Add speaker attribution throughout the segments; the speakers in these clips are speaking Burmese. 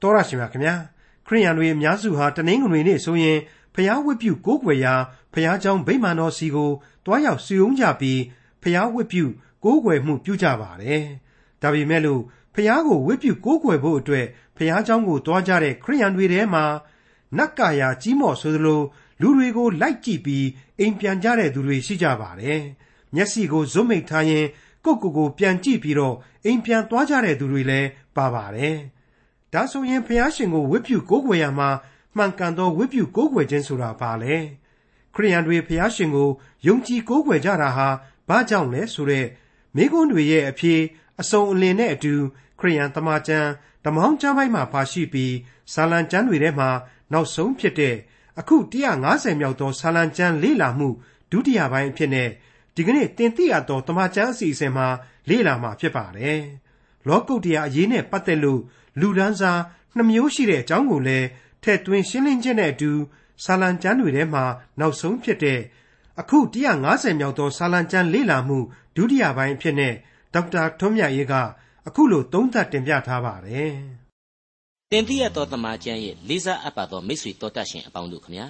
Speaker 1: တော်ရရှိမြခင်ဗျာခရိယန်တွေအများစုဟာတနင်္ဂနွေနေ့ဆိုရင်ဖျားဝတ်ပြုကိုးကွယ်ရာဖျားเจ้าဗိမာန်တော်စီကိုတွားရောက်စုယုံကြပြီးဖျားဝတ်ပြုကိုးကွယ်မှုပြုကြပါတယ်ဒါပေမဲ့လို့ဖျားကိုဝတ်ပြုကိုးကွယ်ဖို့အတွက်ဖျားเจ้าကိုတွားကြတဲ့ခရိယန်တွေထဲမှာနတ်ကာယာကြီးမော့ဆိုသလိုလူတွေကိုလိုက်ကြည့်ပြီးအိမ်ပြန်ကြတဲ့သူတွေရှိကြပါတယ်မျက်စိကိုဇွတ်မိတ်ထားရင်ကိုယ့်ကိုယ်ကိုပြန်ကြည့်ပြီးတော့အိမ်ပြန်သွားကြတဲ့သူတွေလည်းပါပါတယ်။ ဒါဆိုရင်ဖះရှင်ကိုဝတ်ပြုကိုးကွယ်ရမှာမှန်ကန်သောဝတ်ပြုကိုးကွယ်ခြင်းဆိုတာဘာလဲ။ခရိယန်တွေဖះရှင်ကိုယုံကြည်ကိုးကွယ်ကြတာဟာဘာကြောင့်လဲဆိုတော့မိကွန်းတွေရဲ့အဖြစ်အစုံအလင်နဲ့အတူခရိယန်တမန်ကျမ်းဓမ္မောင်းကျမ်းပိုင်းမှာပါရှိပြီးဇာလံကျမ်းတွေထဲမှာနောက်ဆုံးဖြစ်တဲ့အခု150မြောက်သောဇာလံကျမ်းလေ့လာမှုဒုတိယပိုင်းအဖြစ်နဲ့ဒီကနေ့တင်ပြရသောတမန်ကျမ်းအစီအစဉ်မှာလေ့လာမှာဖြစ်ပါတယ်။ လောကုတ္တရာအရေးနဲ့ပတ်သက်လို့လူဒန်းစားနှမျိုးရှိတဲ့အကြောင်းကိုလည်းထည့်သွင်းရှင်းလင်းခြင်းနဲ့အတူဆာလံကျမ်းတွေထဲမှာနောက်ဆုံးဖြစ်တဲ့အခု150မြောက်သောဆာလံကျမ်းလေ့လာမှုဒုတိယပိုင်းအဖြစ်နဲ့ဒေါက်တာထွန်းမြတ်ရေးကအခုလိုသုံးသပ်တင်ပြထားပါတယ်။
Speaker 2: တင်ပြရသောတမန်ကျမ်းရဲ့လေးစားအပ်ပါသောမိတ်ဆွေတော်တတ်ရှင်အပေါင်းတို့ခမညာ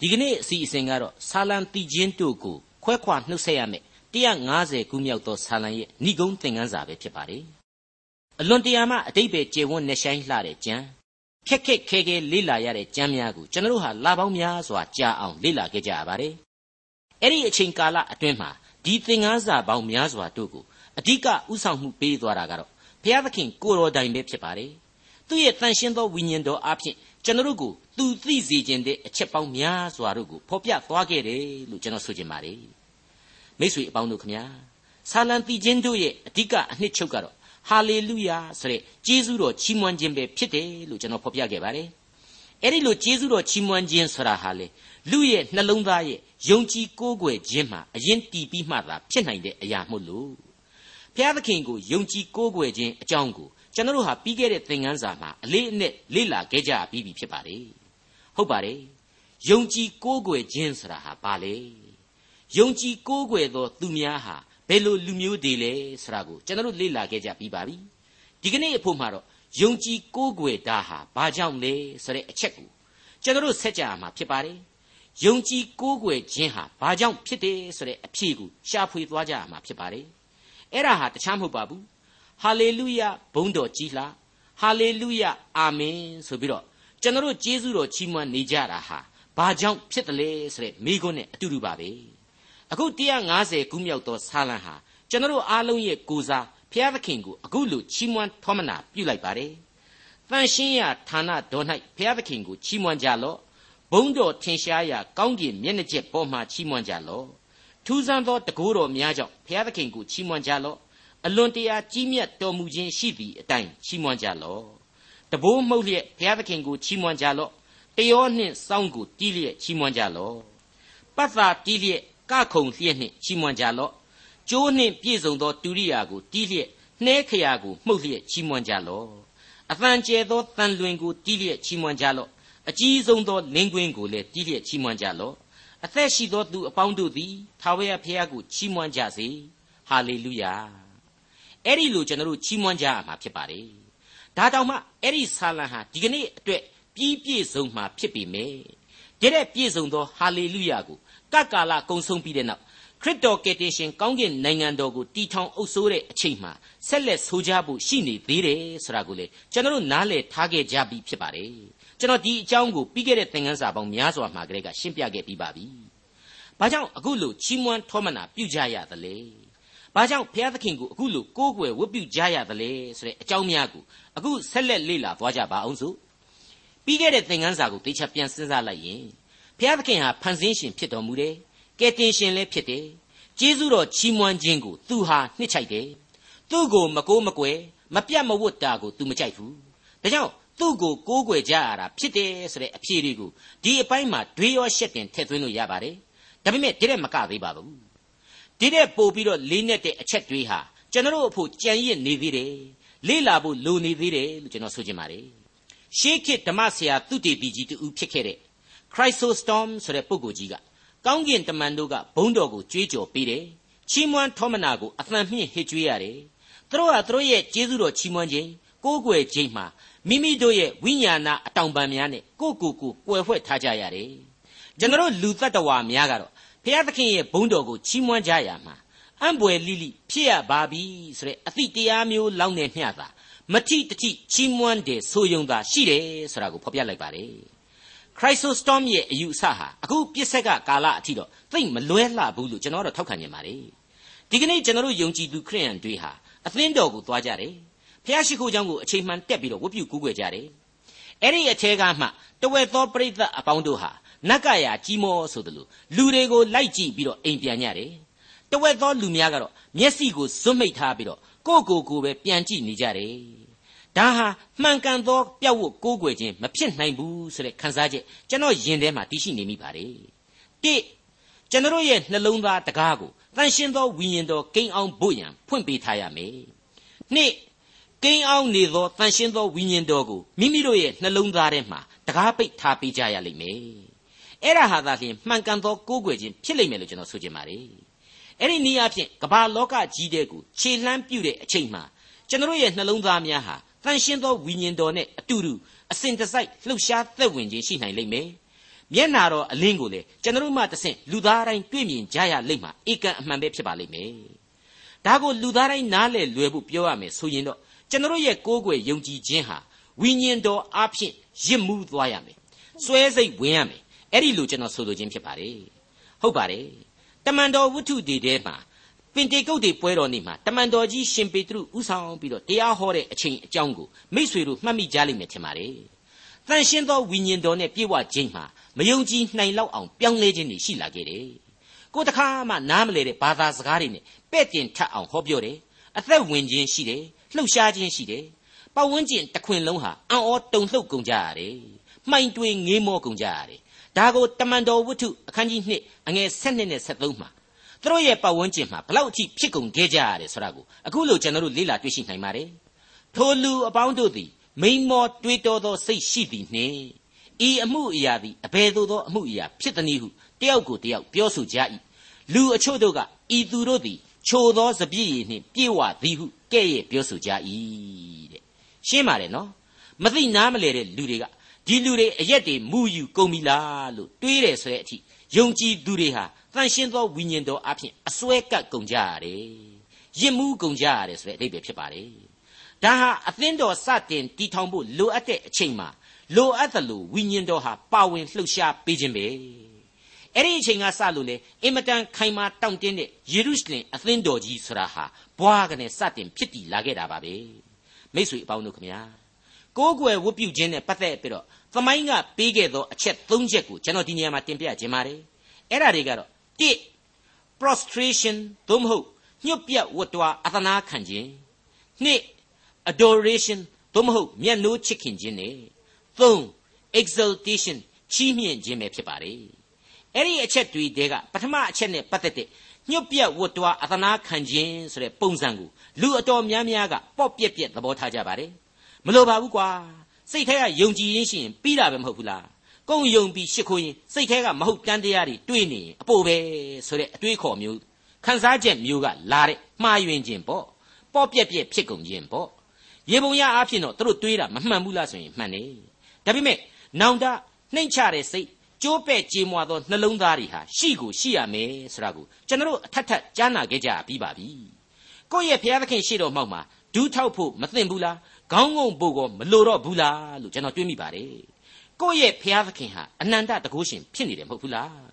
Speaker 2: ဒီကနေ့အစီအစဉ်ကတော့ဆာလံတီချင်းတို့ကိုခွဲခွာနှုတ်ဆက်ရမယ်150ခုမြောက်သောဆာလံရဲ့ဏိဂုံးသင်ခန်းစာပဲဖြစ်ပါတယ် အလွန်တရာမှအတိတ်ပဲကျေဝန်းနေဆိုင်လှတဲ့ကျမ်းခက်ခက်ခဲခဲလေ့လာရတဲ့ကျမ်းများကိုကျွန်တော်ဟာလာပေါင်းများစွာကြာအောင်လေ့လာခဲ့ကြရပါတယ်အဲ့ဒီအချိန်ကာလအတွင်းမှာဒီသင်ခန်းစာပေါင်းများစွာတို့ကိုအဓိကဥဆောင်မှုပေးသွားတာကတော့ဘုရားသခင်ကိုတော်တိုင်ပဲဖြစ်ပါတယ်သူ့ရဲ့တန်ရှင်းသောဝိညာဉ်တော်အဖြစ်ကျွန်တော်တို့ကိုသူသိစေခြင်းတဲ့အချက်ပေါင်းများစွာတို့ကိုဖော်ပြသွားခဲ့တယ်လို့ကျွန်တော်ဆိုချင်ပါတယ်မိတ်ဆွေအပေါင်းတို့ခမညာဆာလံတီချင်းတို့ရဲ့အဓိကအနှစ်ချုပ်ကတော့ ဟာလေလုယာဆိုတဲ့ကျေးဇူးတော်ချီးမွမ်းခြင်းပဲဖြစ်တယ်လို့ကျွန်တော်ဖော်ပြခဲ့ပါတယ်အဲ့ဒီလိုကျေးဇူးတော်ချီးမွမ်းခြင်းဆိုတာဟာလေလူရဲ့နှလုံးသားရဲ့ယုံကြည်ကိုးကွယ်ခြင်းမှာအရင်တည်ပြီးမှသာဖြစ်နိုင်တဲ့အရာမို့လို့ဘုရားသခင်ကိုယုံကြည်ကိုးကွယ်ခြင်းအကြောင်းကိုကျွန်တော်တို့ဟာပြီးခဲ့တဲ့သင်ခန်းစာမှာအလေးအနက်လေ့လာခဲ့ကြပြီးပြီဖြစ်ပါတယ်ဟုတ်ပါတယ်ယုံကြည်ကိုးကွယ်ခြင်းဆိုတာဟာဘာလဲယုံကြည်ကိုးကွယ်သောသူများဟာ ဘယ်လိုလူမျိုးတွေလဲဆိုတာကိုကျွန်တော်တို့လေ့လာခဲ့ကြပြီးပါပြီဒီကနေ့အဖို့မှာတော့ယုံကြည်ကိုးကွယ်တာဟာဘာကြောင့်လဲဆိုတဲ့အချက်ကိုကျွန်တော်တို့ဆက်ကြရမှာဖြစ်ပါတယ်ယုံကြည်ကိုးကွယ်ခြင်းဟာဘာကြောင့်ဖြစ်တယ်ဆိုတဲ့အဖြေကိုရှာဖွေသွားကြရမှာဖြစ်ပါတယ်အဲ့ဒါဟာတခြားမဟုတ်ပါဘူးဟာလေလုယဘုန်းတော်ကြီးလားဟာလေလုယအာမင်ဆိုပြီးတော့ကျွန်တော်တို့ကျေးဇူးတော်ချီးမွမ်းနေကြတာဟာဘာကြောင့်ဖြစ်တယ်လဲဆိုတဲ့မိကွန်းနဲ့အတူတူပါပဲ အခု150ခုမြောက်သောဆာလံဟာကျွန်တော်အားလုံးရဲ့ကိုစားဘုရားသခင်ကိုအခုလိုချီးမွမ်းထောမနာပြုလိုက်ပါတယ်။တန်ရှင်းရာဌာနတော်၌ဘုရားသခင်ကိုချီးမွမ်းကြလော့။ဘုန်းတော်ထင်ရှားရာကောင်းကင်မျက်နှာကျက်ပေါ်မှချီးမွမ်းကြလော့။ထူးဆန်းသောတကိုးတော်များကြောင့်ဘုရားသခင်ကိုချီးမွမ်းကြလော့။အလွန်တရာကြီးမြတ်တော်မူခြင်းရှိသည့်အတိုင်းချီးမွမ်းကြလော့။တဘိုးမှုတ်လျက်ဘုရားသခင်ကိုချီးမွမ်းကြလော့။တယောနှင့်စောင်းကိုတီးလျက်ချီးမွမ်းကြလော့။ပတ်သာတီးလျက် ကခုံလျက်နှင့်ချီးမွမ်းကြလော့ကျိုးနှင့်ပြည့်စုံသောတူရိယာကိုတီးလျက်နှဲခရာကိုမှုတ်လျက်ချီးမွမ်းကြလော့အသံကျဲသောတန်လွင်ကိုတီးလျက်ချီးမွမ်းကြလော့အကြီးဆုံးသောလင်းကွင်းကိုလည်းတီးလျက်ချီးမွမ်းကြလော့အသက်ရှိသောသူအပေါင်းတို့သည်ထာဝရဘုရားကိုချီးမွမ်းကြစေဟာလေလုယာအဲ့ဒီလိုကျွန်တော်တို့ချီးမွမ်းကြရမှာဖြစ်ပါတယ်ဒါတောင်မှအဲ့ဒီဆာလံဟာဒီကနေ့အတွက်ပြီးပြည့်စုံမှာဖြစ်ပေမယ့်တဲ့ပြည့်စုံသောဟာလေလုယာကို ကကာလကုံဆုံးပြီးတဲ့နောက်ခရစ်တော်ကယ်တင်ရှင်ကောင်းကင်နိုင်ငံတော်ကိုတည်ထောင်အုပ်စိုးတဲ့အချိန်မှာဆက်လက်ဆိုကြဖို့ရှိနေသေးတယ်ဆိုတာကိုလေကျွန်တော်တို့နားလည်ထားခဲ့ကြပြီးဖြစ်ပါတယ်ကျွန်တော်ဒီအကြောင်းကိုပြီးခဲ့တဲ့သင်ခန်းစာပေါင်းများစွာမှာကလေးကရှင်းပြခဲ့ပြီးပါပြီဘာကြောင့်အခုလိုချီးမွမ်းထောမနာပြုကြရသလဲဘာကြောင့်ဘုရားသခင်ကိုအခုလိုကိုးကွယ်ဝတ်ပြုကြရသလဲဆိုတဲ့အကြောင်းများကိုအခုဆက်လက်လေ့လာသွားကြပါအောင်စို့ပြီးခဲ့တဲ့သင်ခန်းစာကိုသေချာပြန်စဉ်းစားလိုက်ရင် ဘုရားသခင်ဟာဖန်ဆင်းရှင်ဖြစ်တော်မူတယ်ကယ်တင်ရှင်လည်းဖြစ်တယ်ကျေးဇူးတော်ချီးမွမ်းခြင်းကိုသူဟာနှစ်ချိုက်တယ်သူ့ကိုမကိုးမကွယ်မပြတ်မဝတ်တာကို तू မကြိုက်ဘူးဒါကြောင့်သူ့ကိုကိုးကွယ်ကြရတာဖြစ်တယ်ဆိုတဲ့အဖြေတွေကိုဒီအပိုင်းမှာတွေးရောရှက်တင်ထည့်သွင်းလို့ရပါတယ်ဒါပေမဲ့ဒီတဲ့မကသေးပါဘူးဒီတဲ့ပို့ပြီးတော့လေးနဲ့တဲ့အချက်တွေးဟာကျွန်တော်တို့အဖို့ကြံရစ်နေသေးတယ်လေ့လာဖို့လိုနေသေးတယ်လို့ကျွန်တော်ဆိုချင်ပါတယ်ရှေးခေတ်ဓမ္မဆရာသူတေပီကြီးတူဖြစ်ခဲ့တဲ့ Chrysostom ဆိုတဲ့ပုဂ္ဂိုလ်ကြီးကကောင်းကင်တမန်တို့ကဘုန်းတော်ကိုကြွေးကြော်ပေးတယ်ချီးမွမ်းထောမနာကိုအသံမြင့်ဟစ်ကြွေးရတယ်သူတို့ဟာသူတို့ရဲ့ကျေးဇူးတော်ချီးမွမ်းခြင်းကိုးကွယ်ခြင်းမှာမိမိတို့ရဲ့ဝိညာဏအတောင်ပံများနဲ့ကိုယ့်ကိုယ်ကိုကွယ်ဖွဲ့ထားကြရတယ်ကျွန်တော်လူတ attva များကတော့ဘုရားသခင်ရဲ့ဘုန်းတော်ကိုချီးမွမ်းကြရမှာအံ့ဘွယ်လိလိဖြစ်ရပါပြီဆိုတဲ့အသည့်တရားမျိုးလောက်နဲ့မျှတာမထိတထိချီးမွမ်းတယ်ဆိုယုံသာရှိတယ်ဆိုတာကိုဖော်ပြလိုက်ပါတယ် Chrysostom ရဲ့အယူအဆဟာအခုပြစ်ဆက်ကကာလအထိတော့သိမ့်မလွဲလှဘူးလို့ကျွန်တော်တော့ထောက်ခံနေပါတယ်။ဒီကနေ့ကျွန်တော်တို့ယုံကြည်သူခရိယန်တွေဟာအသင်းတော်ကိုသွားကြတယ်။ဖျားရှိခိုးကြောင်းကိုအချိန်မှန်တက်ပြီးတော့ဝတ်ပြုကူးကွယ်ကြတယ်။အဲ့ဒီအထဲကမှတဝက်သောပရိသတ်အပေါင်းတို့ဟာနတ်ကရာကြီးမောဆိုသလိုလူတွေကိုလိုက်ကြည့်ပြီးတော့အိမ်ပြန်ကြတယ်။တဝက်သောလူများကတော့မျက်စိကိုဇွတ်မိတ်ထားပြီးတော့ကိုယ့်ကိုယ်ကိုပဲပြန်ကြည့်နေကြတယ် ဒါဟာမှန်ကန်သောပြတ်ဝတ်ကိုးကွယ်ခြင်းမဖြစ်နိုင်ဘူးဆိုတဲ့ခံစားချက်ကျွန်တော်ယင်ထဲမှာတရှိနေမိပါတယ်တိကျွန်တော်ရဲ့နှလုံးသားတကားကိုတန်ရှင်းသောဝိညာဉ်တော်ကိန်းအောင်ဖို့ရန်ဖွင့်ပေးထားရမယ်နှစ်ကိန်းအောင်နေသောတန်ရှင်းသောဝိညာဉ်တော်ကိုမိမိတို့ရဲ့နှလုံးသားထဲမှာတကားပိတ်ထားပေးကြရလိမ့်မယ်အဲ့ဒါဟာသာလျှင်မှန်ကန်သောကိုးကွယ်ခြင်းဖြစ်လိမ့်မယ်လို့ကျွန်တော်ဆိုချင်ပါတယ်အဲ့ဒီနည်းအားဖြင့်ကမ္ဘာလောကကြီးတဲ့ကိုခြေလှမ်းပြုတဲ့အချိန်မှာကျွန်တော်ရဲ့နှလုံးသားများဟာ တန်ရှင်းသောဝိညာဉ်တော်နဲ့အတူတူအစဉ်တစိုက်လှုပ်ရှားသက်ဝင်ခြင်းရှိနိုင်လိမ့်မယ်မျက်နာတော်အလင်းကိုလေကျွန်တော်မှတဆင့်လူသားတိုင်းတွေ့မြင်ကြရလိမ့်မှာဧကန်အမှန်ပဲဖြစ်ပါလိမ့်မယ်ဒါကိုလူသားတိုင်းနားလည်လွယ်ဖို့ပြောရမယ်ဆိုရင်တော့ကျွန်တော်ရဲ့ကိုးကွယ်ယုံကြည်ခြင်းဟာဝိညာဉ်တော်အဖြစ်ရစ်မှုသွားရမယ်စွဲစိတ်ဝင်ရမယ်အဲ့ဒီလိုကျွန်တော်ဆိုလိုခြင်းဖြစ်ပါတယ်ဟုတ်ပါတယ်တမန်တော်ဝတ္ထုတွေထဲမှာ ပင်တေကုတ်တွေပွဲတော်နေ့မှာတမန်တော်ကြီးရှင်ပေတရုဥဆောင်ပြီးတော့တရားဟောတဲ့အချိန်အကြောင်းကိုမိษွေတို့မှတ်မိကြလိမ့်မယ်ထင်ပါတယ်တန်ရှင်းသောဝိညာဉ်တော်နဲ့ပြည့်ဝခြင်းမှာမယုံကြည်နိုင်လောက်အောင်ပြောင်းလဲခြင်းတွေရှိလာခဲ့တယ်ကိုတခါမှနားမလဲတဲ့ဘာသာစကားတွေနဲ့ပဲ့တင်ထပ်အောင်ဟောပြောတယ်အသက်ဝင်ခြင်းရှိတယ်လှုပ်ရှားခြင်းရှိတယ်ပတ်ဝန်းကျင်တစ်ခွင်လုံးဟာအံ့ဩတုန်လှုပ်ကုန်ကြရတယ်မှိုင်တွေငေးမောကုန်ကြရတယ်ဒါကိုတမန်တော်ဝတ္ထုအခန်းကြီး2အငယ်7နဲ့73မှာ သူတို့ရဲ့ပတ်ဝန်းကျင်မှာဘလောက်အထိဖြစ်ကုန်ခဲ့ကြရတယ်ဆိုတာကိုအခုလို့ကျွန်တော်တို့လေ့လာတွေ့ရှိနိုင်ပါတယ်ထိုလူအပေါင်းတို့သည်မိန်မောတွေးတောသောစိတ်ရှိသည်နှင့်ဤအမှုအရာသည်အဘယ်သို့သောအမှုအရာဖြစ်သည်ဟုတယောက်ကိုတယောက်ပြောဆိုကြ၏လူအချို့တို့ကဤသူတို့သည်ချိုသောစပြည့်ရည်နှင့်ပြေဝသည်ဟုကဲ့ရဲ့ပြောဆိုကြ၏တဲ့ရှင်းပါတယ်နော်မသိနားမလဲတဲ့လူတွေကဒီလူတွေအရက်တွေမူယူကုန်ပြီလားလို့တွေးတယ်ဆိုတဲ့အထိ ယုံကြည်သူတွေဟာတန်ရှင်းသောဝိညာဉ်တော်အဖြစ်အစွဲကပ်ကုန်ကြရတယ်ရစ်မှုကုန်ကြရတယ်ဆိုတဲ့အဓိပ္ပာယ်ဖြစ်ပါတယ်ဒါဟာအသင်းတော်စတင်တည်ထောင်ဖို့လိုအပ်တဲ့အချိန်မှာလိုအပ်သလိုဝိညာဉ်တော်ဟာပါဝင်လှုပ်ရှားပေးခြင်းပဲအဲ့ဒီအချိန်ကစလို့လေအင်မတန်ခိုင်မာတောင့်တင်းတဲ့ယေရုရှလင်အသင်းတော်ကြီးဆိုတာဟာဘွားကနေစတင်ဖြစ်တည်လာခဲ့တာပါပဲမိတ်ဆွေအပေါင်းတို့ခမညာ ကိုးကွယ်ဝတ်ပြုခြင်းနဲ့ပတ်သက်ပြီးတော့သမိုင်းကပေးခဲ့သောအချက်၃ချက်ကိုကျွန်တော်ဒီနေရာမှာတင်ပြခြင်းပါတယ်အဲ့ဒါတွေကတော့1 prostration သို့မဟုတ်ညှို့ပြတ်ဝတ်တွားအသနာခံခြင်း2 adoration သို့မဟုတ်မျက်နှိုးချစ်ခင်ခြင်းနဲ့3 exaltation ချီးမြှင့်ခြင်းပဲဖြစ်ပါတယ်အဲ့ဒီအချက်တွေတဲကပထမအချက်နဲ့ပတ်သက်တဲ့ညှို့ပြတ်ဝတ်တွားအသနာခံခြင်းဆိုတဲ့ပုံစံကိုလူအတော်များများကပေါ့ပြက်ပြက်သဘောထားကြပါတယ် မလိုပါဘူးကွာစိတ်ထဲကယုံကြည်ရင်းရှိရင်ပြီးတာပဲမဟုတ်ဘူးလားကုံယုံပြီးရှ िख ိုးရင်စိတ်ထဲကမဟုတ်တန်တရားတွေတွေးနေရင်အပိုပဲဆိုတဲ့အတွေးခေါ်မျိုးခန်းစားချက်မျိုးကလာတဲ့မှားယွင်းခြင်းပေါ့ပေါ့ပြက်ပြက်ဖြစ်ကုန်ခြင်းပေါ့ရေပုံရအားဖြင့်တော့သူတို့တွေးတာမမှန်ဘူးလားဆိုရင်မှန်တယ်ဒါပေမဲ့နောင်တနှိမ့်ချတဲ့စိတ်ကျိုးပဲ့ကြေးမွာသောနှလုံးသားတွေဟာရှိကိုရှိရမယ်ဆိုတာကိုကျွန်တော်အထက်ထက်ကြားနာခဲ့ကြပြီးပါပြီကိုယ့်ရဲ့ဘုရားသခင်ရှေ့တော်မှောက်မှာဒူးထောက်ဖို့မသင့်ဘူးလား ခေါင်းငုံဖို့ကောမလိုတော့ဘူးလားလို့ကျွန်တော်တွေးမိပါတယ်ကိုယ့်ရဲ့ဖျားသခင်ဟာအနန္တတကုရှင်ဖြစ်နေတယ်မဟုတ်ဘူးလား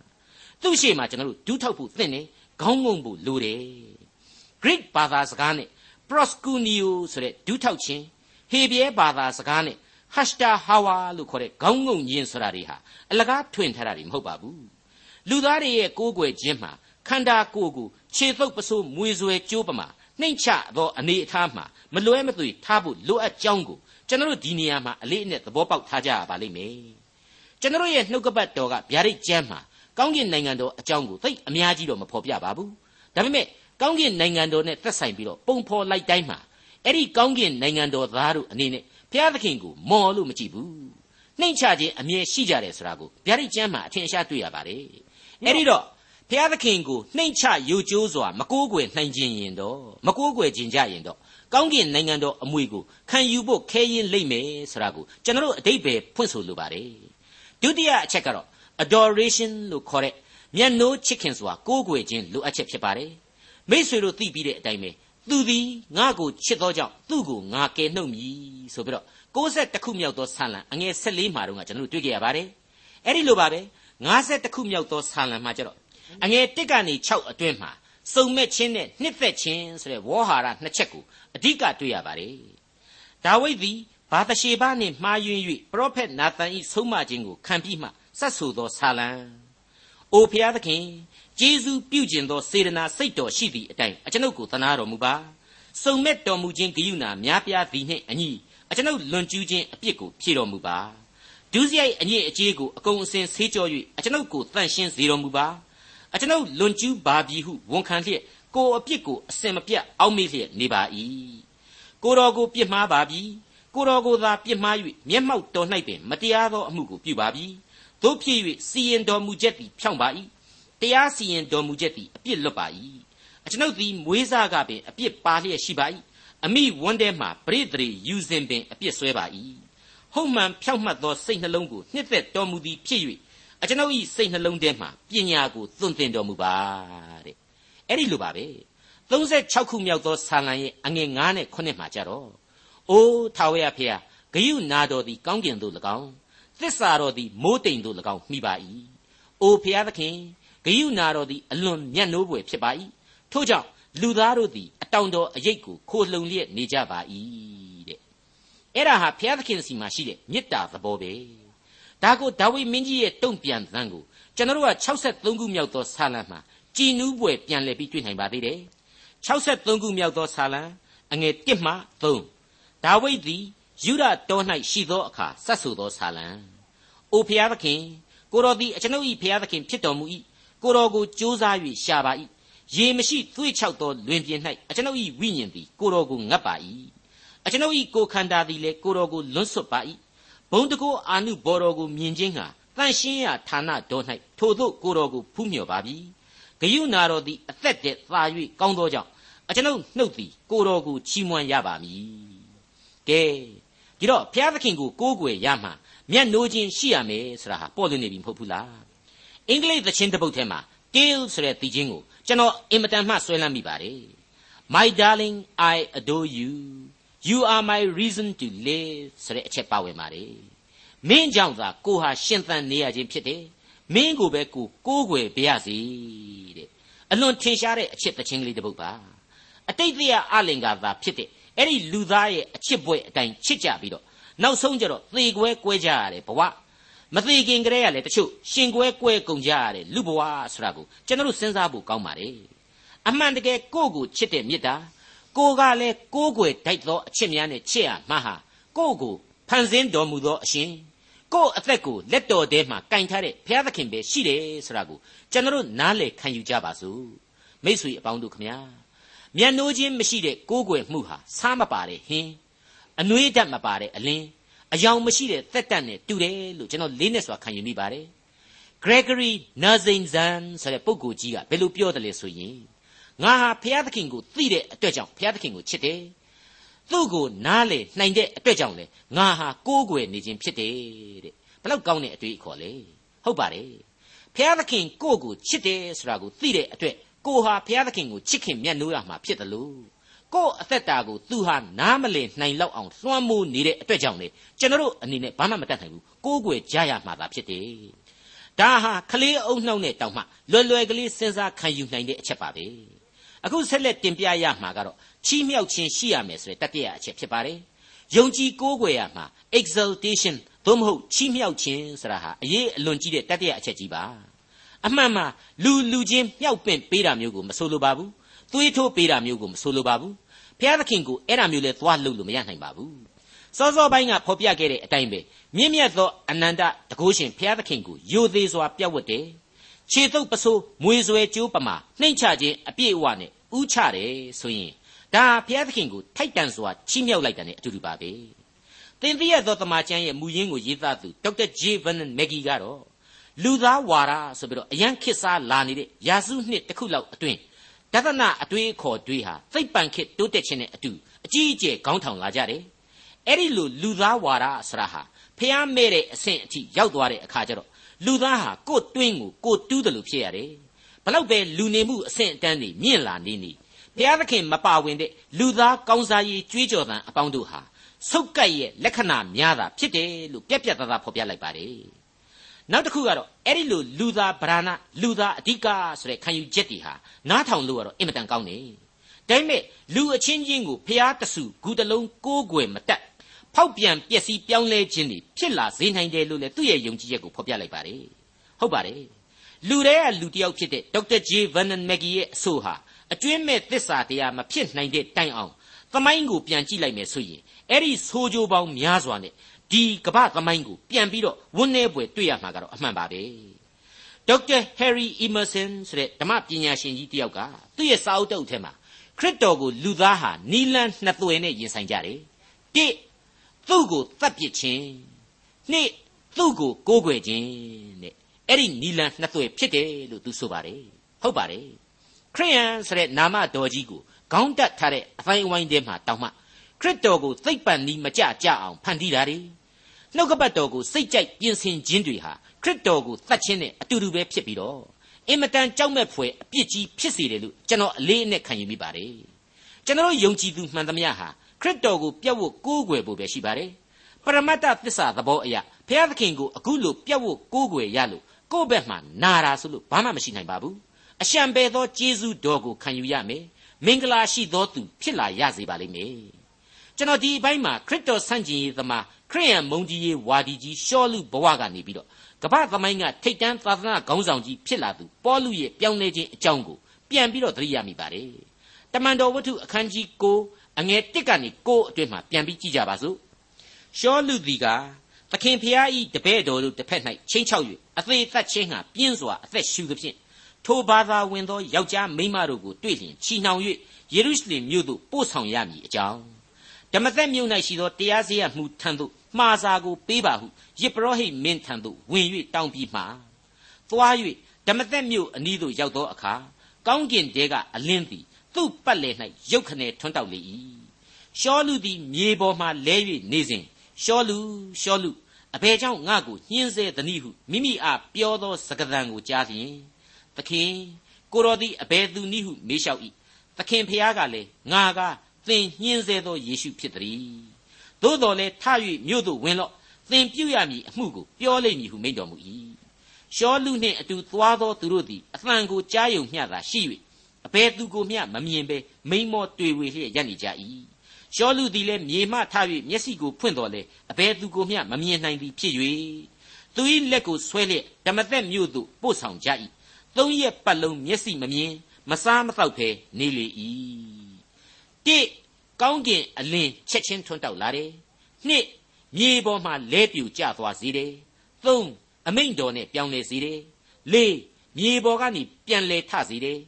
Speaker 2: သူ့ရှေ့မှာကျွန်တော်တို့ဒူးထောက်ဖို့သင့်တယ်ခေါင်းငုံဖို့လိုတယ် Greek ဘာသာစကားနဲ့ proskuneo ဆိုတဲ့ဒူးထောက်ခြင်းဟေဘရဲဘာသာစကားနဲ့ hashta hawa လို့ခေါ်တဲ့ခေါင်းငုံခြင်းဆိုတာတွေဟာအလကားထွင်ထားတာတွေမဟုတ်ပါဘူးလူသားတွေရဲ့ကိုးကွယ်ခြင်းမှာခန္ဓာကိုယ်ကိုခြေသုပ်ပစိုးမွေဆွဲကြိုးပမာ နှိမ့်ချသောအနေအထားမှာမလွဲမသွေထားဖို့လိုအပ်ကြောင်းကိုကျွန်တော်တို့ဒီနေရာမှာအလေးအနက်သဘောပေါက်ထားကြရပါလိမ့်မယ်ကျွန်တော်ရဲ့နှုတ်ကပတ်တော်ကဗျာဒိတ်ကျမ်းမှာကောင်းကင်နိုင်ငံတော်အကြောင်းကိုသိအများကြီးတော့မဖော်ပြပါဘူးဒါပေမဲ့ကောင်းကင်နိုင်ငံတော်နဲ့သက်ဆိုင်ပြီးတော့ပုံဖော်လိုက်တိုင်းမှာအဲ့ဒီကောင်းကင်နိုင်ငံတော်သားတို့အနေနဲ့ဘုရားသခင်ကိုမော်လို့မကြည့်ဘူးနှိမ့်ချခြင်းအမြဲရှိကြတယ်ဆိုတာကိုဗျာဒိတ်ကျမ်းမှာအထင်ရှားတွေ့ရပါတယ်အဲ့ဒီတော့ ဘုရားသခင်ကိုနှိမ့်ချယိုကျိုးစွာမကိုးကွယ်နိုင်ခြင်းရင်တော့မကိုးကွယ်ခြင်းကြရင်တော့ကောင်းကင်နိုင်ငံတော်အမွေကိုခံယူဖို့ခဲရင်လိမ့်မယ်ဆိုတာကိုကျွန်တော်တို့အတိတ်ပဲဖွင့်ဆိုလိုပါတယ်ဒုတိယအချက်ကတော့ adoration လို့ခေါ်တဲ့မျက်နှိုးချစ်ခင်စွာကိုးကွယ်ခြင်းလိုအပ်ချက်ဖြစ်ပါတယ်မိษွေတို့သိပြီးတဲ့အတိုင်းပဲသူသည်ငါ့ကိုချစ်သောကြောင့်သူ့ကိုငါကယ်နှုတ်မည်ဆိုပြီးတော့60ခုမြောက်သောဆာလံအငယ်14မှာတော့ကျွန်တော်တို့တွေ့ကြရပါတယ်အဲ့ဒီလိုပါပဲ50ခုမြောက်သောဆာလံမှာကျတော့ အငယ်1ကနေ6အတွင်းမှာစုံမဲ့ခြင်းနဲ့နှစ်သက်ခြင်းဆိုတဲ့ဝေါ်ဟာရနှစ်ချက်ကိုအဓိကတွေ့ရပါတယ်ဒါဝိဒ်သည်ဘာသရှေဘနှင့်မှားယွင်း၍ပရောဖက်နာသန်၏ဆုံးမခြင်းကိုခံပြီးမှဆက်ဆိုသောဆာလံ။အိုဖျားသခင်ဂျေဇုပြုကျင်သောစေတနာစိတ်တော်ရှိသည့်အတိုင်းအကျွန်ုပ်ကိုသနာတော်မူပါ။စုံမဲ့တော်မူခြင်းဂိယူနာများပြားသည်နှင့်အညီအကျွန်ုပ်လွန်ကျူးခြင်းအပြစ်ကိုဖြေတော်မူပါ။ဒုစရိုက်အညစ်အကြေးကိုအကုန်အစင်ဆေးကြော၍အကျွန်ုပ်ကိုတန့်ရှင်းစေတော်မူပါ။ အကျွန်ုပ်လွန်ကျူးပါပြီဟုဝန်ခံလျက်ကိုအပြစ်ကိုအစင်မပြတ်အောက်မေ့လျက်နေပါ၏။ကိုတော်ကိုပြစ်မှားပါပြီ။ကိုတော်ကိုသာပြစ်မှား၍မျက်မှောက်တော်၌ပင်မတရားသောအမှုကိုပြုပါပြီ။တို့ဖြစ်၍စီရင်တော်မူချက်သည်ဖြောင့်ပါ၏တရားစီရင်တော်မူချက်သည်အပြစ်လွတ်ပါ၏အကျွန်ုပ်သည်မွေးစားကပင်အပြစ်ပါလျက်ရှိပါ၏အမိဝန်းထဲမှပရိသေယူစဉ်ပင်အပြစ်ဆွဲပါ၏ဟုတ်မှန်ဖြောင့်မှတ်သောစိတ်နှလုံးကိုနှစ်သက်တော်မူသည်ဖြစ်၍ အကျွန်ုပ်၏စိတ်နှလုံးထဲမှပညာကိုသွန်သင်တော်မူပါတဲ့အဲ့ဒီလိုပါပဲ36ခုမြောက်သောဆာလံရဲ့အငယ်9နဲ့9မှာကြတော့အိုးထာဝရဖေဟာဂယုနာတော်သည်ကောင်းကင်သို့၎င်းသစ္စာတော်သည်မိုးတိမ်သို့၎င်းမိပါ၏။အိုဖျားသခင်ဂယုနာတော်သည်အလွန်မြတ်နိုးပွေဖြစ်ပါ၏။ထို့ကြောင့်လူသားတို့သည်အတောင်တော်အရေးကိုခိုလှုံလျက်နေကြပါ၏တဲ့။အဲ့ဒါဟာဖျားသခင်စီမှာရှိတဲ့မေတ္တာသဘောပဲ။ ဒါကိုဒါဝိမင်းကြီးရဲ့တုံ့ပြန်သံကိုကျွန်တော်တို့က63ခုမြောက်သောဆာလံမှာကြည်နူးပွေပြန်လည်ပြီးတွေ့နိုင်ပါသေးတယ်။63ခုမြောက်သောဆာလံအငယ်1မှ3ဒါဝိဒ်သည်ယူဒတော၌ရှိသောအခါဆက်ဆူသောဆာလံအိုဖျားသခင်ကိုတော်သည်အကျွန်ုပ်၏ဖျားသခင်ဖြစ်တော်မူ၏ကိုတော်ကိုကြိုးစား၍ရှာပါ၏ရေမရှိသွေ့ချောက်သောလွင်ပြင်၌အကျွန်ုပ်၏ဝိညာဉ်သည်ကိုတော်ကိုငတ်ပါ၏အကျွန်ုပ်၏ကိုခန္ဓာသည်လည်းကိုတော်ကိုလွတ်ဆွတ်ပါ၏ ဘုံတကောအာနုဘော်တော်ကိုမြင်ခြင်းဟာတန်ရှင်းရာဌာနတော်၌ထိုသို့ကိုတော်ကိုဖူးမြော်ပါပြီဂယုနာတော်သည်အသက်တည်းသာ၍ကောင်းသောကြောင့်အကျွန်ုပ်နှုတ်သည်ကိုတော်ကိုချီးမွမ်းရပါမည်ကဲဒီတော့ဘုရားသခင်ကိုကိုးကွယ်ရမှာမျက်နှိုးခြင်းရှိရမယ်ဆိုတာဟာပေါ်လွင်နေပြီမဟုတ်ဘူးလားအင်္ဂလိပ်သချင်းတစ်ပုဒ်ထဲမှာ till ဆိုတဲ့သီချင်းကိုကျွန်တော်အင်မတန်မှဆွဲလန်းမိပါတယ် My darling I adore you you are my reason to live ဆိုတဲ့အချက်ပါဝင်ပါတယ်မင်းကြောင့်သာကိုဟာရှင်သန်နေရခြင်းဖြစ်တယ်မင်းကိုပဲကိုကိုးကွယ်ပါရစေတဲ့အလွန်ထင်ရှားတဲ့အချက်သချင်းကလေးတစ်ပုဒ်ပါအတိတ်တရားအလင်္ကာသာဖြစ်တဲ့အဲ့ဒီလူသားရဲ့အချစ်ပွဲအတိုင်းချစ်ကြပြီးတော့နောက်ဆုံးကျတော့သေကွဲကွဲကြရတယ်ဘဝမသေးခင်ကတည်းကလည်းတချို့ရှင်ကွဲကွဲကုန်ကြရတယ်လူဘဝဆိုတာကိုကျွန်တော်တို့စဉ်းစားဖို့ကောင်းပါတယ်အမှန်တကယ်ကိုယ့်ကိုချစ်တဲ့မေတ္တာ ကိုကလည်းကိုးကွယ်တိုက်သောအချစ်များနဲ့ချစ်ရမှာဟာကိုယ့်ကိုဖန်ဆင်းတော်မူသောအရှင်ကိုယ့်အသက်ကိုလက်တော်ထဲမှာကင်ထားတဲ့ဘုရားသခင်ပဲရှိတယ်ဆိုတာကိုကျွန်တော်တို့နားလည်ခံယူကြပါစို့မိတ်ဆွေအပေါင်းတို့ခမညာမျက်နှိုးချင်းမရှိတဲ့ကိုးကွယ်မှုဟာစားမပါတဲ့ဟင်းအနှွေးတတ်မပါတဲ့အလင်းအယောင်မရှိတဲ့သက်တတ်နဲ့တူတယ်လို့ကျွန်တော်လေးနဲ့စွာခံယူမိပါတယ် Gregory Nazianzen ဆိုတဲ့ပုဂ္ဂိုလ်ကြီးကဘယ်လိုပြောတယ်လဲဆိုရင် ငါဟာဘုရားသခင်ကိုသိတဲ့အတွက်ကြောင့်ဘုရားသခင်ကိုချစ်တယ်သူ့ကိုနားလေနိုင်တဲ့အတွက်ကြောင့်လေငါဟာကိုးကွယ်နေခြင်းဖြစ်တယ်တဲ့ဘလောက်ကောင်းတဲ့အတွေ့အခေါ်လဲဟုတ်ပါတယ်ဘုရားသခင်ကိုယ့်ကိုချစ်တယ်ဆိုတာကိုသိတဲ့အတွက်ကိုဟာဘုရားသခင်ကိုချစ်ခင်မြတ်နိုးရမှာဖြစ်တယ်လို့ကိုယ့်အသက်တာကိုသူဟာနားမလည်နိုင်လောက်အောင်လွှမ်းမိုးနေတဲ့အတွက်ကြောင့်လေကျွန်တော်တို့အနေနဲ့ဘာမှမတတ်နိုင်ဘူးကိုးကွယ်ကြရမှာသာဖြစ်တယ်ဒါဟာကလေးအုံနှောက်နဲ့တောင်မှလွယ်လွယ်ကလေးစဉ်းစားခံယူနိုင်တဲ့အချက်ပါပဲ အခုဆက်လက်တင်ပြရမှာကတော့ချီးမြှောက်ခြင်းရှိရမယ်ဆိုတဲ့တတိယအချက်ဖြစ်ပါတယ်ယုံကြည်ကိုးကွယ်ရမှာ exaltation သို့မဟုတ်ချီးမြှောက်ခြင်းဆိုတာဟာအရေးအလွန်ကြီးတဲ့တတိယအချက်ကြီးပါအမှန်မှလူလူချင်းမြှောက်ပင့်ပေးတာမျိုးကိုမဆိုလိုပါဘူးသွေးထိုးပေးတာမျိုးကိုမဆိုလိုပါဘူးဘုရားသခင်ကိုအဲ့ဒါမျိုးလဲသွားလုပ်လို့မရနိုင်ပါဘူးစောစောပိုင်းကဖော်ပြခဲ့တဲ့အတိုင်းပဲမြင့်မြတ်သောအနန္တတကုရှင်ဘုရားသခင်ကိုယိုသေးစွာပြတ်ဝတ်တယ် ခြေတုပ်ပစိုးမွေဆွဲကြိုးပမာနှိမ့်ချခြင်းအပြည့်အဝနဲ့ဥချတယ်ဆိုရင်ဒါဘုရားသခင်ကိုထိုက်တန်စွာချီးမြှောက်လိုက်တယ်နဲ့အတူတူပါပဲသင်သိရသောတမန်ကျမ်းရဲ့မူရင်းကိုရေးသားသူဒေါက်တာဂျေဗန်မက်ဂီကတော့လူသားဝါဒဆိုပြီးတော့အရန်ခစ်စားလာနေတဲ့ရာစုနှစ်တစ်ခုလောက်အတွင်းဒသနအတွေးခေါ်တွေးဟာသိပ်ပန်ခစ်တိုးတက်ခြင်းနဲ့အတူအကြီးအကျယ်ခေါင်းထောင်လာကြတယ်အဲ့ဒီလိုလူသားဝါဒဆရာဟာဖျားမဲ့တဲ့အဆင့်အထိရောက်သွားတဲ့အခါကျတော့ လူသားဟာကိုယ်တွင်းကိုကိုယ်တူးတယ်လို့ဖြစ်ရတယ်ဘလောက်ပဲလူနေမှုအဆင့်အတန်းတွေမြင့်လာနေနေဘုရားသခင်မပါဝင်တဲ့လူသားကောင်းစားရေးကြွေးကြော်သံအပေါင်းတို့ဟာဆုတ်ကပ်ရဲ့လက္ခဏာများတာဖြစ်တယ်လို့ပြက်ပြက်သားသားဖော်ပြလိုက်ပါတယ်နောက်တစ်ခုကတော့အဲ့ဒီလိုလူသားဗราဏလူသားအဓိကဆိုတဲ့ခံယူချက်တွေဟာနားထောင်လို့ကတော့အင်မတန်ကောင်းတယ်ဒါပေမဲ့လူအချင်းချင်းကိုဖျားတဆူဂူတလုံးကိုးကွယ်မတတ် ဖောက်ပြန်ပျက်စီးပြောင်းလဲခြင်းတွေဖြစ်လာစေနိုင်တယ်လို့လည်းသူ့ရဲ့ယုံကြည်ချက်ကိုဖော်ပြလိုက်ပါတယ်ဟုတ်ပါတယ်လူတွေကလူတစ်ယောက်ဖြစ်တဲ့ဒေါက်တာဂျေဗန်နန်မက်ဂီရဲ့အဆိုဟာအကျွင်းမဲ့သစ္စာတရားမဖြစ်နိုင်တဲ့တိုင်အောင်သမိုင်းကိုပြန်ကြည့်လိုက်မယ်ဆိုရင်အဲ့ဒီဆိုးကြိုးပေါင်းများစွာနဲ့ဒီကမ္ဘာသမိုင်းကိုပြန်ပြီးတော့ဝန်းနေပွဲတွေ့ရမှာကတော့အမှန်ပါပဲဒေါက်တာဟယ်ရီအီမာဆန်ဆိုတဲ့ဓမ္မပညာရှင်ကြီးတယောက်ကသူ့ရဲ့စာအုပ်တုပ်ထဲမှာခရစ်တော်ကိုလူသားဟာနီလန်းနှစ်သွယ်နဲ့ရင်ဆိုင်ကြတယ်တိ သူ့ကိုတတ်ပစ်ခြင်းနှစ်သူ့ကိုကိုးကွယ်ခြင်းတဲ့အဲ့ဒီနီလန်းနှစ်သွယ်ဖြစ်တယ်လို့သူဆိုပါတယ်ဟုတ်ပါတယ်ခရိယန်ဆိုတဲ့နာမတော်ကြီးကိုခေါင်းတက်ထားတဲ့အပိုင်းအဝိုင်းထဲမှာတောင်းမှခရစ်တော်ကိုသိပ်ပန်နီးမကြကြအောင်ဖန်တီးတာ ड़ी နှုတ်ကပတ်တော်ကိုစိတ်ကြိုက်ပြင်ဆင်ခြင်းတွေဟာခရစ်တော်ကိုသတ်ခြင်းနဲ့အတူတူပဲဖြစ်ပြီးတော့အင်မတန်ကြောက်မဲ့ဖွယ်အပြစ်ကြီးဖြစ်စေတယ်လို့ကျွန်တော်အလေးအနက်ခံယူမိပါတယ်ကျွန်တော်ယုံကြည်သူမှန်သမျှဟာ ခရစ်တော်ကိုပြတ်ဝတ်ကိုးကွယ်ဖို့ပဲရှိပါတယ်ပရမတ္တသစ္စာသဘောအရာဘုရားသခင်ကိုအခုလိုပြတ်ဝတ်ကိုးကွယ်ရလို့ကိုယ့်ဘက်မှာနာတာဆိုလို့ဘာမှမရှိနိုင်ပါဘူးအရှံပဲသောကျေးဇူးတော်ကိုခံယူရမယ်မင်္ဂလာရှိသောသူဖြစ်လာရစေပါလိမ့်မယ်ကျွန်တော်ဒီအပိုင်းမှာခရစ်တော်ဆန့်ကျင်ရေးသမားခရိယန်မုံကြီးရေးဝါဒီကြီးရှောလူဘဝကနေပြီးတော့ကမ္ဘာသမိုင်းကထိတ်တန်းသာသနာခေါင်းဆောင်ကြီးဖြစ်လာသူပေါလုရဲ့ပြောင်းလဲခြင်းအကြောင်းကိုပြန်ပြီးတော့သတိရမိပါတယ်တမန်တော်ဝတ္ထုအခန်းကြီး9 အငယ်1ကနေ9အတွင်းမှာပြန်ပြီးကြည့်ကြပါစို့ရှောလူသည်ကသခင်ဖျားဤတပည့်တော်တို့တစ်ဖက်၌ချင်းချောက်၍အသေးသက်ချင်းဟာပြင်းစွာအသက်ရှူသဖြင့်ထိုဘာသာဝင်သောယောက်ျားမိန်းမတို့ကိုတွေ့လျင်ချီနှောင်၍ယေရုရှလင်မြို့သို့ပို့ဆောင်ရမည်အကြောင်းဓမ္မသက်မြို့၌ရှိသောတရားစရမှုထံသို့မှားစာကိုပေးပါဟုယေပရောဟိတ်မင်းထံသို့ဝင်၍တောင်းပြီးမှသွား၍ဓမ္မသက်မြို့အနီးသို့ရောက်သောအခါကောင်းကင်တဲကအလင်းသည် သူ့ပတ်လည်၌ရုတ်ခနဲထွန်းတောက်လေ၏ရှောလူသည်မြေပေါ်မှလဲ၍နေစဉ်ရှောလူရှောလူအဘယ်ကြောင့်ငါ့ကိုညှင်းဆဲသနည်းဟုမိမိအားပြောသောစကားသံကိုကြားလျင်သခင်ကိုတော်သည်အဘယ်သူနည်းဟုမေးလျှောက်၏သခင်ဖျားကလည်းငါကသင်ညှင်းဆဲသောယေရှုဖြစ်သည်သို့တော်လည်းထ၍မြို့သို့ဝင်လော့သင်ပြုရမည်အမှုကိုပြောလိမ့်မည်ဟုမိန့်တော်မူ၏ရှောလူနှင့်အတူသွားသောသူတို့သည်အသံကိုကြားယုံမျှသာရှိ၍ အဘယ်သူကိုမျှမမြင်ဘဲမိန်မောတွေ့ဝေလျက်ရပ်နေကြ၏ရှောလူသည်လည်းမြေမှထ၍မျက်စိကိုဖွင့်တော်လေအဘယ်သူကိုမျှမမြင်နိုင်သည်ဖြစ်၍သူ၏လက်ကိုဆွဲလျက်ဓမ္မသက်မြို့သို့ပို့ဆောင်ကြ၏သုံးရက်ပတ်လုံးမျက်စိမမြင်မစားမသောက်ဖဲနေလေ၏တိကောင်းကင်အလင်းချက်ချင်းထွန်းတောက်လာတယ်နှစ်မြေပေါ်မှာလဲပြူကျသွားစေတယ်သုံးအမိန့်တော်နဲ့ပြောင်းလဲစေတယ်လေးမြေပေါ်ကနေပြန်လဲထစေတယ်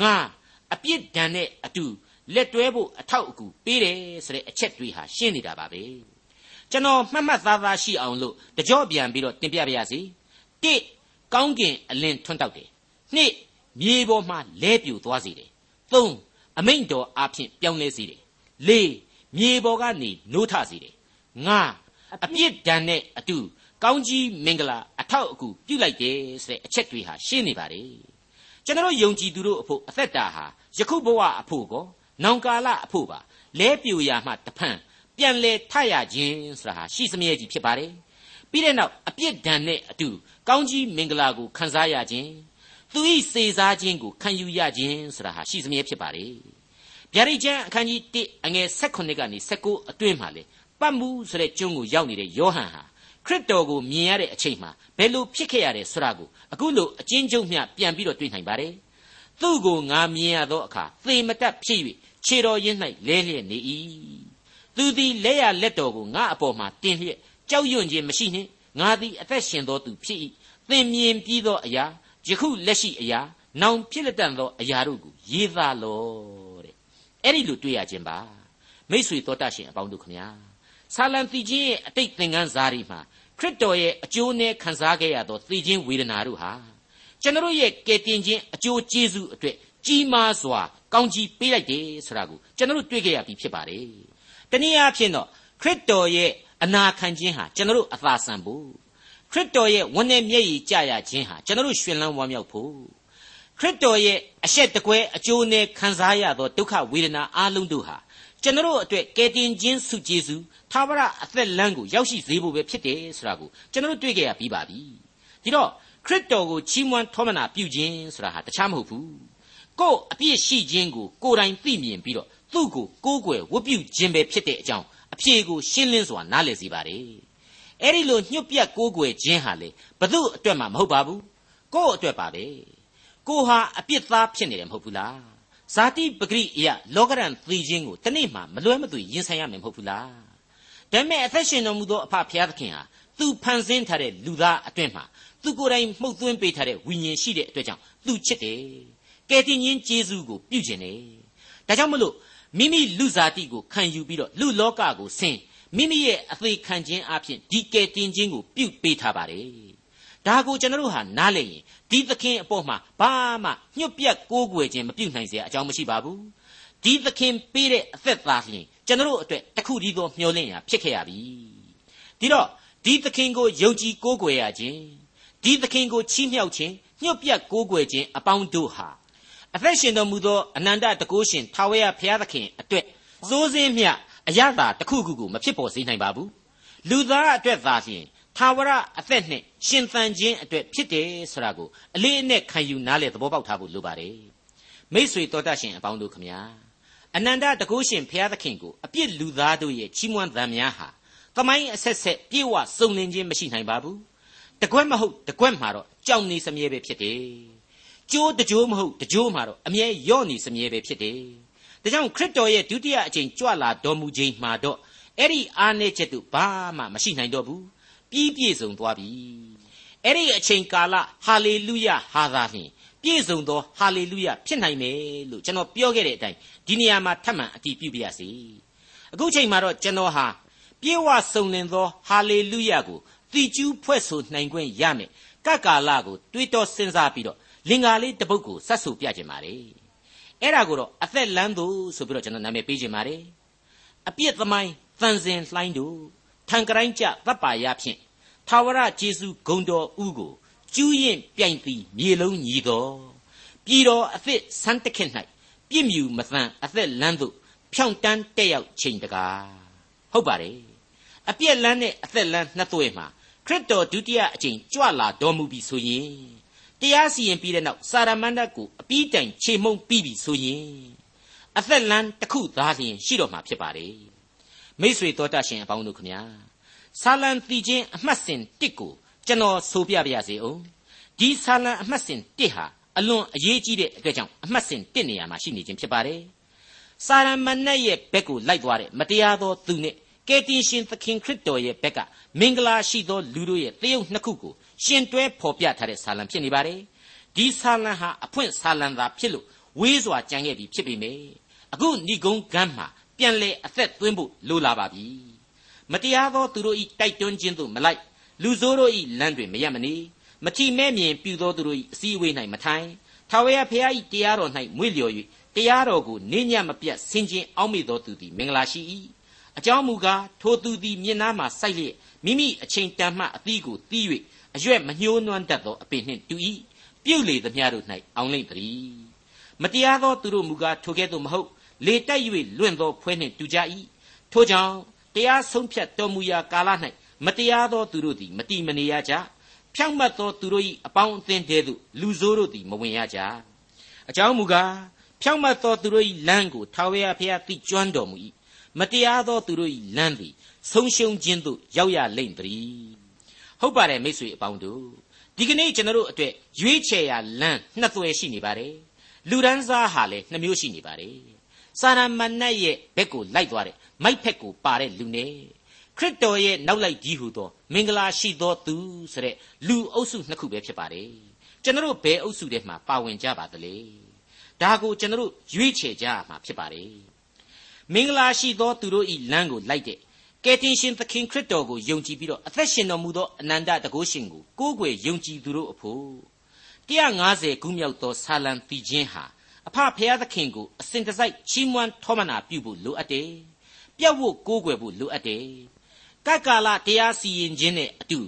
Speaker 2: ငါအပြစ်ဒဏ်နဲ့အတူလက်တွဲဖို့အထောက်အကူပေးတယ်ဆိုတဲ့အချက်တွေဟာရှင်းနေတာပါပဲကျွန်တော်မှတ်မှတ်သားသားရှိအောင်လို့တကြော့ပြန်ပြီးတော့တင်ပြပါရစေတိကောင်းကင်အလင်းထွန်းတောက်တယ်နှစ်မြေပေါ်မှာလဲပြိုသွားစေတယ်သုံးအမိန့်တော်အဖြစ်ပြောင်းလဲစေတယ်လေးမြေပေါ်ကနေနိုးထစေတယ်ငါအပြစ်ဒဏ်နဲ့အတူကောင်းကြီးမင်္ဂလာအထောက်အကူပြုလိုက်တယ်ဆိုတဲ့အချက်တွေဟာရှင်းနေပါတယ် ကျွန်တော်ယုံကြည်သူတို့အဖို့အသက်တာဟာယခုဘဝအဖို့ကောနောင်ကာလအဖို့ပါလဲပြိုရာမှတဖန်ပြန်လဲထရခြင်းဆိုတာဟာရှိစမြဲကြီးဖြစ်ပါတယ်ပြီးတဲ့နောက်အပြစ်ဒဏ်နဲ့အတူကောင်းကြီးမင်္ဂလာကိုခံစားရခြင်းသူဤစေစားခြင်းကိုခံယူရခြင်းဆိုတာဟာရှိစမြဲဖြစ်ပါလေဗျာဒိတ်ကျမ်းအခန်းကြီး1အငယ်16ကနေ19အတွင်းမှာလေပတ်မှုဆိုတဲ့ကျွန်းကိုရောက်နေတဲ့ယောဟန်ဟာ ခရစ်တော်ကိုမြင်ရတဲ့အချိန်မှာဘယ်လိုဖြစ်ခဲ့ရတယ်ဆိုတာကိုအခုလိုအချင်းချင်းမျှပြန်ပြီးတော့တွေ့နိုင်ပါတယ်သူ့ကိုငါမြင်ရသောအခါသေမတတ်ဖြစ်၍ခြေတော်ရင်း၌လဲလျက်နေ၏သူသည်လက်ရလက်တော်ကိုငါအပေါ်မှာတင်လျက်ကြောက်ရွံ့ခြင်းမရှိနှင့်ငါသည်အသက်ရှင်သောသူဖြစ်၏သင်မြင်ပြီးသောအရာယခုလက်ရှိအရာနောင်ဖြစ်လက်တန်သောအရာတို့ကိုရေးသားလောတဲ့အဲ့ဒီလိုတွေ့ရခြင်းပါမိษွေတော်တတ်ရှင်အပေါင်းတို့ခမညာဆာလံတီချင်းရဲ့အတိတ်သင်ခန်းစာတွေမှာခ ရစ်တော်ရဲ့အကျိုးနဲ့ခံစားခဲ့ရသောသိချင်းဝေဒနာတို့ဟာကျွန်တော်ရဲ့ကယ်တင်ခြင်းအကျိုးကျေးဇူးအတွက်ကြီးမားစွာကောင်းကြီးပေးလိုက်တယ်ဆိုတာကိုကျွန်တော်တို့တွေ့ကြရပြီဖြစ်ပါတယ်တနည်းအားဖြင့်တော့ခရစ်တော်ရဲ့အနာခံခြင်းဟာကျွန်တော်တို့အသာဆန်ဖို့ခရစ်တော်ရဲ့ဝန်းနဲ့မျက်ရည်ကျရခြင်းဟာကျွန်တော်တို့ရှင်လန်းဝမ်းမြောက်ဖို့ခရစ်တော်ရဲ့အဆက်တကွဲအကျိုးနဲ့ခံစားရသောဒုက္ခဝေဒနာအလုံးတို့ဟာ ကျွန်တော်တို့အတွက်ကယ်တင်ခြင်းစုကျေးဇူးသာဝရအသက်လမ်းကိုရောက်ရှိစေဖို့ပဲဖြစ်တယ်ဆိုတာကိုကျွန်တော်တို့တွေ့ကြရပြီးပါပြီဒီတော့ခရစ်တော်ကိုချီးမွမ်းထောမနာပြုခြင်းဆိုတာဟာတခြားမဟုတ်ဘူးကို့အပြစ်ရှိခြင်းကိုကိုယ်တိုင်သိမြင်ပြီးတော့သူ့ကိုကိုးကွယ်ဝတ်ပြုခြင်းပဲဖြစ်တဲ့အကြောင်းအဖြေကိုရှင်းလင်းစွာနားလည်စေပါတယ်အဲ့ဒီလိုညှို့ပြတ်ကိုးကွယ်ခြင်းဟာလေဘသူအတွက်မှမဟုတ်ပါဘူးကို့အတွက်ပါပဲကိုဟာအပြစ်သားဖြစ်နေတယ်မဟုတ်ဘူးလား ဇာတိပဂရိအယလောကရန်သိခြင်းကိုတနေ့မှမလွဲမသွေရင်ဆိုင်ရမယ်မဟုတ်ဘူးလားဒါပေမဲ့အသက်ရှင်တော်မူသောအဖဖျားသခင်ဟာသူဖန်ဆင်းထားတဲ့လူသားအတွင်းမှာသူကိုယ်တိုင်မှုတ်သွင်းပေးထားတဲ့ဝိညာဉ်ရှိတဲ့အတွက်ကြောင့်သူချစ်တယ်ကယ်တင်ရှင်ယေရှုကိုပြုကျင်တယ်ဒါကြောင့်မလို့မိမိလူစားတိကိုခံယူပြီးတော့လူလောကကိုဆင်းမိမိရဲ့အသေးခံခြင်းအပြင်ဒီကယ်တင်ခြင်းကိုပြုပေးထားပါတယ် ဒါကိုကျွန်တော်တို့ဟာနားလည်ရင်ဒီသခင်အပေါ်မှာဘာမှညှုတ်ပြက်ကိုးကွယ်ခြင်းမပြုနိုင်စရာအကြောင်းမရှိပါဘူးဒီသခင်ပေးတဲ့အသက်သာလျှင်ကျွန်တော်တို့အတွက်တခုတည်းသောမျှော်လင့်ရာဖြစ်ခဲ့ရပြီဒီတော့ဒီသခင်ကိုယုံကြည်ကိုးကွယ်ရခြင်းဒီသခင်ကိုချီးမြှောက်ခြင်းညှုတ်ပြက်ကိုးကွယ်ခြင်းအပေါင်းတို့ဟာအသက်ရှင်တော်မူသောအနန္တတကုရှင်ထာဝရဘုရားသခင်အတွက်စိုးစင်းမြအရသာတစ်ခုခုကိုမဖြစ်ပေါ်စေနိုင်ပါဘူးလူသားအတွက်သာလျှင် ထာဝရအသက်နဲ့ရှင်သန်ခြင်းအတွက်ဖြစ်တယ်ဆိုတာကိုအလေးအနက်ခံယူနားလည်သဘောပေါက်ထားဖို့လိုပါတယ်မိษွေတော်တတ်ရှင်အပေါင်းတို့ခမညာအနန္တတကုရှင်ဘုရားသခင်ကိုအပြစ်လူသားတို့ရဲ့ချီးမွမ်းသံများဟာသမိုင်းအဆက်ဆက်ပြေဝစုံလင်ခြင်းမရှိနိုင်ပါဘူးတကွက်မဟုတ်တကွက်မှာတော့ကြောင်နေစမြဲပဲဖြစ်တယ်ကျိုးတကြိုးမဟုတ်တကြိုးမှာတော့အမြဲယော့နေစမြဲပဲဖြစ်တယ်ဒါကြောင့်ခရစ်တော်ရဲ့ဒုတိယအကြိမ်ကြွလာတော်မူခြင်းမှာတော့အဲ့ဒီအားနည်းချက်တို့ဘာမှမရှိနိုင်တော့ဘူး ပြီးပြည့်စုံသွားပြီအဲ့ဒီအချိန်ကာလဟာလေလုယဟာသာဖြင့်ပြည့်စုံသောဟာလေလုယဖြစ်နိုင်မယ်လို့ကျွန်တော်ပြောခဲ့တဲ့အတိုင်းဒီနေရာမှာထပ်မံအတည်ပြုပြရစီအခုချိန်မှာတော့ကျွန်တော်ဟာပြေဝစုံလင်သောဟာလေလုယကိုသီကျူးဖွဲ့ဆိုနိုင်ခွင့်ရမယ်ကကာလကိုတွေးတောစဉ်းစားပြီးတော့လင်္ကာလေးတစ်ပုဒ်ကိုစတ်ဆူပြခြင်းပါတယ်အဲ့ဒါကိုတော့အသက်လန်းသူဆိုပြီးတော့ကျွန်တော်နာမည်ပေးခြင်းပါတယ်အပြစ်သမိုင်းတန်စင်လှိုင်းတို့ ထံကရိုင်းကြတပ်ပါရဖြင့်ထာဝရဂျေစုဂုံတော်ဥကိုကျူးရင်ပြိုင်ပြီးမြေလုံးညီတော်ပြည်တော်အသစ်ဆန်းတခက်၌ပြည့်မြူမသန်အသက်လန်းသို့ဖြောင့်တန်းတက်ရောက်ချိန်တကားဟုတ်ပါတယ်အပြက်လန်းနဲ့အသက်လန်းနှစ်သွဲမှာခရစ်တော်ဒုတိယအကြိမ်ကြွလာတော်မူပြီဆိုရင်တရားစီရင်ပြီးတဲ့နောက်စာရမဏတ်ကိုအပြီးတိုင်ခြေမှုံပြီးပြီဆိုရင်အသက်လန်းတစ်ခုသားလျင်ရှိတော်မှာဖြစ်ပါတယ် မိษွေတော်တတ်ရှင်အပေါင်းတို့ခမညာဆာလံတီချင်းအမှတ်စဉ်တစ်ကိုကျွန်တော်ဆိုပြပါရစေအောင်ဒီဆာလံအမှတ်စဉ်တစ်ဟာအလွန်အရေးကြီးတဲ့အတွက်ကြောင့်အမှတ်စဉ်တစ်နေရာမှာရှိနေခြင်းဖြစ်ပါတယ်စာရမဏတ်ရဲ့ဘက်ကိုလိုက်သွားတဲ့မတရားသောသူနဲ့ကယ်တင်ရှင်သခင်ခရစ်တော်ရဲ့ဘက်ကမင်္ဂလာရှိသောလူတို့ရဲ့တယုတ်နှစ်ခုကိုရှင်တွဲဖော်ပြထားတဲ့ဆာလံဖြစ်နေပါတယ်ဒီဆာလံဟာအဖွင့်ဆာလံသာဖြစ်လို့ဝေးစွာကြံခဲ့ပြီးဖြစ်ပေမယ့်အခုဏိဂုံးကမ်းမှာ ပြန်လေအသက်သွင်းဖို့လိုလာပါပြီမတရားသောသူတို့ဤတိုက်တွန်းခြင်းသို့မလိုက်လူဆိုးတို့ဤလမ်းတွင်မရမနေမထီမဲ့မြင်ပြုသောသူတို့ဤအစည်းအဝေး၌မထိုင်ထာဝရဘုရားဤတရားတော်၌မွေ့လျော်၍တရားတော်ကိုနေညံ့မပြတ်ဆင်ခြင်အောက်မေ့သောသူသည်မင်္ဂလာရှိ၏အကြောင်းမူကားထိုသူသည်မျက်နှာမှစိုက်လျက်မိမိအချိန်တန်မှအသီးကိုတီး၍အရွက်မညှိုးနွမ်းတတ်သောအပင်နှင့်တူ၏ပြုတ်လေသမျှတို့၌အောင်လိမ့်တည်းမတရားသောသူတို့မူကားထိုကဲ့သို့မဟုတ် လေတိုက်၍လွင့်သောဖွဲနှင့်တူကြ၏ထိုကြောင့်တရားဆုံးဖြတ်တော်မူရာကာလ၌မတရားသောသူတို့သည်မတိမနေရကြဖြောင့်မတ်သောသူတို့၏အပေါင်းအသင်းတည်းသို့လူဆိုးတို့သည်မဝင်ရကြအကြောင်းမူကားဖြောင့်မတ်သောသူတို့၏လမ်းကိုထာဝရဘုရားသိကျွမ်းတော်မူ၏မတရားသောသူတို့၏လမ်းသည်ဆုံးရှုံးခြင်းသို့ရောက်ရလိမ့်တည်းဟုတ်ပါတယ်မိတ်ဆွေအပေါင်းတို့ဒီကနေ့ကျွန်တော်တို့အတွက်ရွေးချယ်ရာလမ်းနှစ်သွယ်ရှိနေပါတယ်လူဒန်းစားဟာလည်းနှစ်မျိုးရှိနေပါတယ် စာရမဏတ်ရဲ့ဘက်ကိုလိုက်သွားတဲ့မိုက်ဖက်ကိုပါတဲ့လူနဲ့ခရစ်တော်ရဲ့နောက်လိုက်ကြီးဟူသောမင်္ဂလာရှိသောသူဆိုတဲ့လူအုပ်စုနှစ်ခုပဲဖြစ်ပါတယ်ကျွန်တော်တို့ဘယ်အုပ်စုထဲမှာပါဝင်ကြပါသလဲဒါကိုကျွန်တော်တို့ရွေးချယ်ကြရမှာဖြစ်ပါတယ်မင်္ဂလာရှိသောသူတို့ဤလမ်းကိုလိုက်တဲ့ကယ်တင်ရှင်သခင်ခရစ်တော်ကိုယုံကြည်ပြီးတော့အသက်ရှင်တော်မူသောအနန္တတကုရှင်ကိုကိုးကွယ်ယုံကြည်သူတို့အဖို့150ခုမြောက်သောဆာလံတီချင်းဟာ အဖဖရာသခင်ကိုအစဉ်တစိုက်ချီးမွမ်းထောမနာပြုဖို့လိုအပ်တယ်။ပြတ်ဖို့ကိုးကွယ်ဖို့လိုအပ်တယ်။ကတ်ကာလတရားစီရင်ခြင်းနဲ့အတူ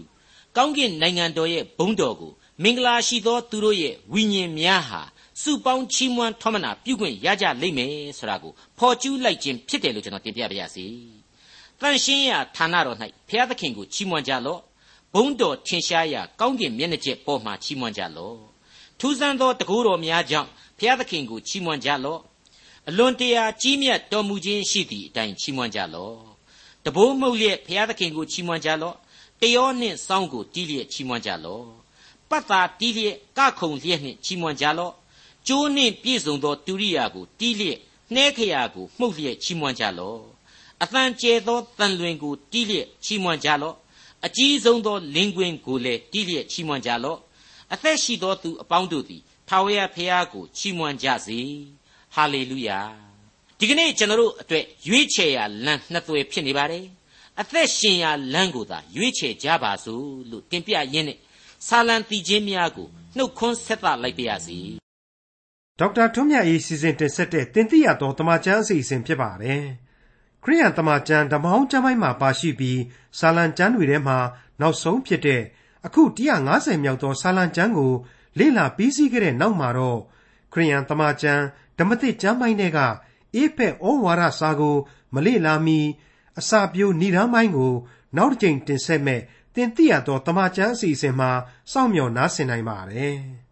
Speaker 2: ကောင်းကင်နိုင်ငံတော်ရဲ့ဘုန်းတော်ကိုမင်္ဂလာရှိသောသူတို့ရဲ့ဝိညာဉ်များဟာစုပေါင်းချီးမွမ်းထောမနာပြုခွင့်ရကြလိမ့်မယ်ဆိုတာကိုဖော်ကျူးလိုက်ခြင်းဖြစ်တယ်လို့ကျွန်တော်တင်ပြပါရစေ။တန်ရှင်းရာဌာနတော်၌ဘုရားသခင်ကိုချီးမွမ်းကြလော့။ဘုန်းတော်ထင်ရှားရာကောင်းကင်မျက်နှာကျက်ပေါ်မှာချီးမွမ်းကြလော့။ထူးဆန်းသောတကူတော်များကြောင့် ဘုရားသခင်ကိုချီးမွမ်းကြလော့။အလွန်တရာကြီးမြတ်တော်မူခြင်းရှိသည့်အတိုင်းချီးမွမ်းကြလော့။တဘိုးမှုတ်လျက်ဘုရားသခင်ကိုချီးမွမ်းကြလော့။တယောနှင့်စောင်းကိုတီးလျက်ချီးမွမ်းကြလော့။ပတ်သာတီးလျက်ကခုံလျက်နှင့်ချီးမွမ်းကြလော့ကျိုးနှင့်ပြည့်စုံသောတူရိယာကိုတီးလျက်နှဲခရာကိုမှုတ်လျက်ချီးမွမ်းကြလော့အတန်ကျဲသောတန်လွင်ကိုတီးလျက်ချီးမွမ်းကြလော့အကြီးဆုံးသောလင်းကွင်းကိုလည်းတီးလျက်ချီးမွမ်းကြလော့အသက်ရှိသောသူအပေါင်းတို့သည် ထာဝရဘုရားကိုချီးမွမ်းကြစေဟာလေလုယာဒီကနေ့ကျွန်တော်တို့အတွက်ရွေးချယ်ရာလမ်းနှစ်သွယ်ဖြစ်နေပါတယ်အသက်ရှင်ရာလမ်းကိုသာရွေးချယ်ကြပါစို့လို့တင်ပြရင်းနဲ့ဆာလံတီချင်းများကိုနှုတ်ခွန်းဆက်သလိုက်ပါရစေ
Speaker 1: ဒေါက်တာထွန်းမြတ်အေးစီစဉ်တင်ဆက်တဲ့တင်ပြရသောတမချန်းအစီအစဉ်ဖြစ်ပါတယ်။ခရိယန်တမချန်းဓမ္မဟောင်းကျမ်းပိုင်းမှာပါရှိပြီးစာလံကျမ်းတွေထဲမှာနောက်ဆုံးဖြစ်တဲ့အခု150မြောက်သောစာလံကျမ်းကို လေ့လာပြီးစီးခဲ့တဲ့နောက်မှာတော့ခရိယန်တမချန်းဓမ္မသစ်ကျမ်းပိုင်းတွေကအေးဖက်ဩဝါဒစာကိုမလေ့လာမီအစာပြိုဏိဒမ်းပိုင်းကို နောက်တစ်ကြိမ်တင်ဆက်မဲ့တင်ပြရသောတမချန်းအစီအစဉ်မှာစောင့်မျှော်နားဆင်နိုင်ပါတယ်။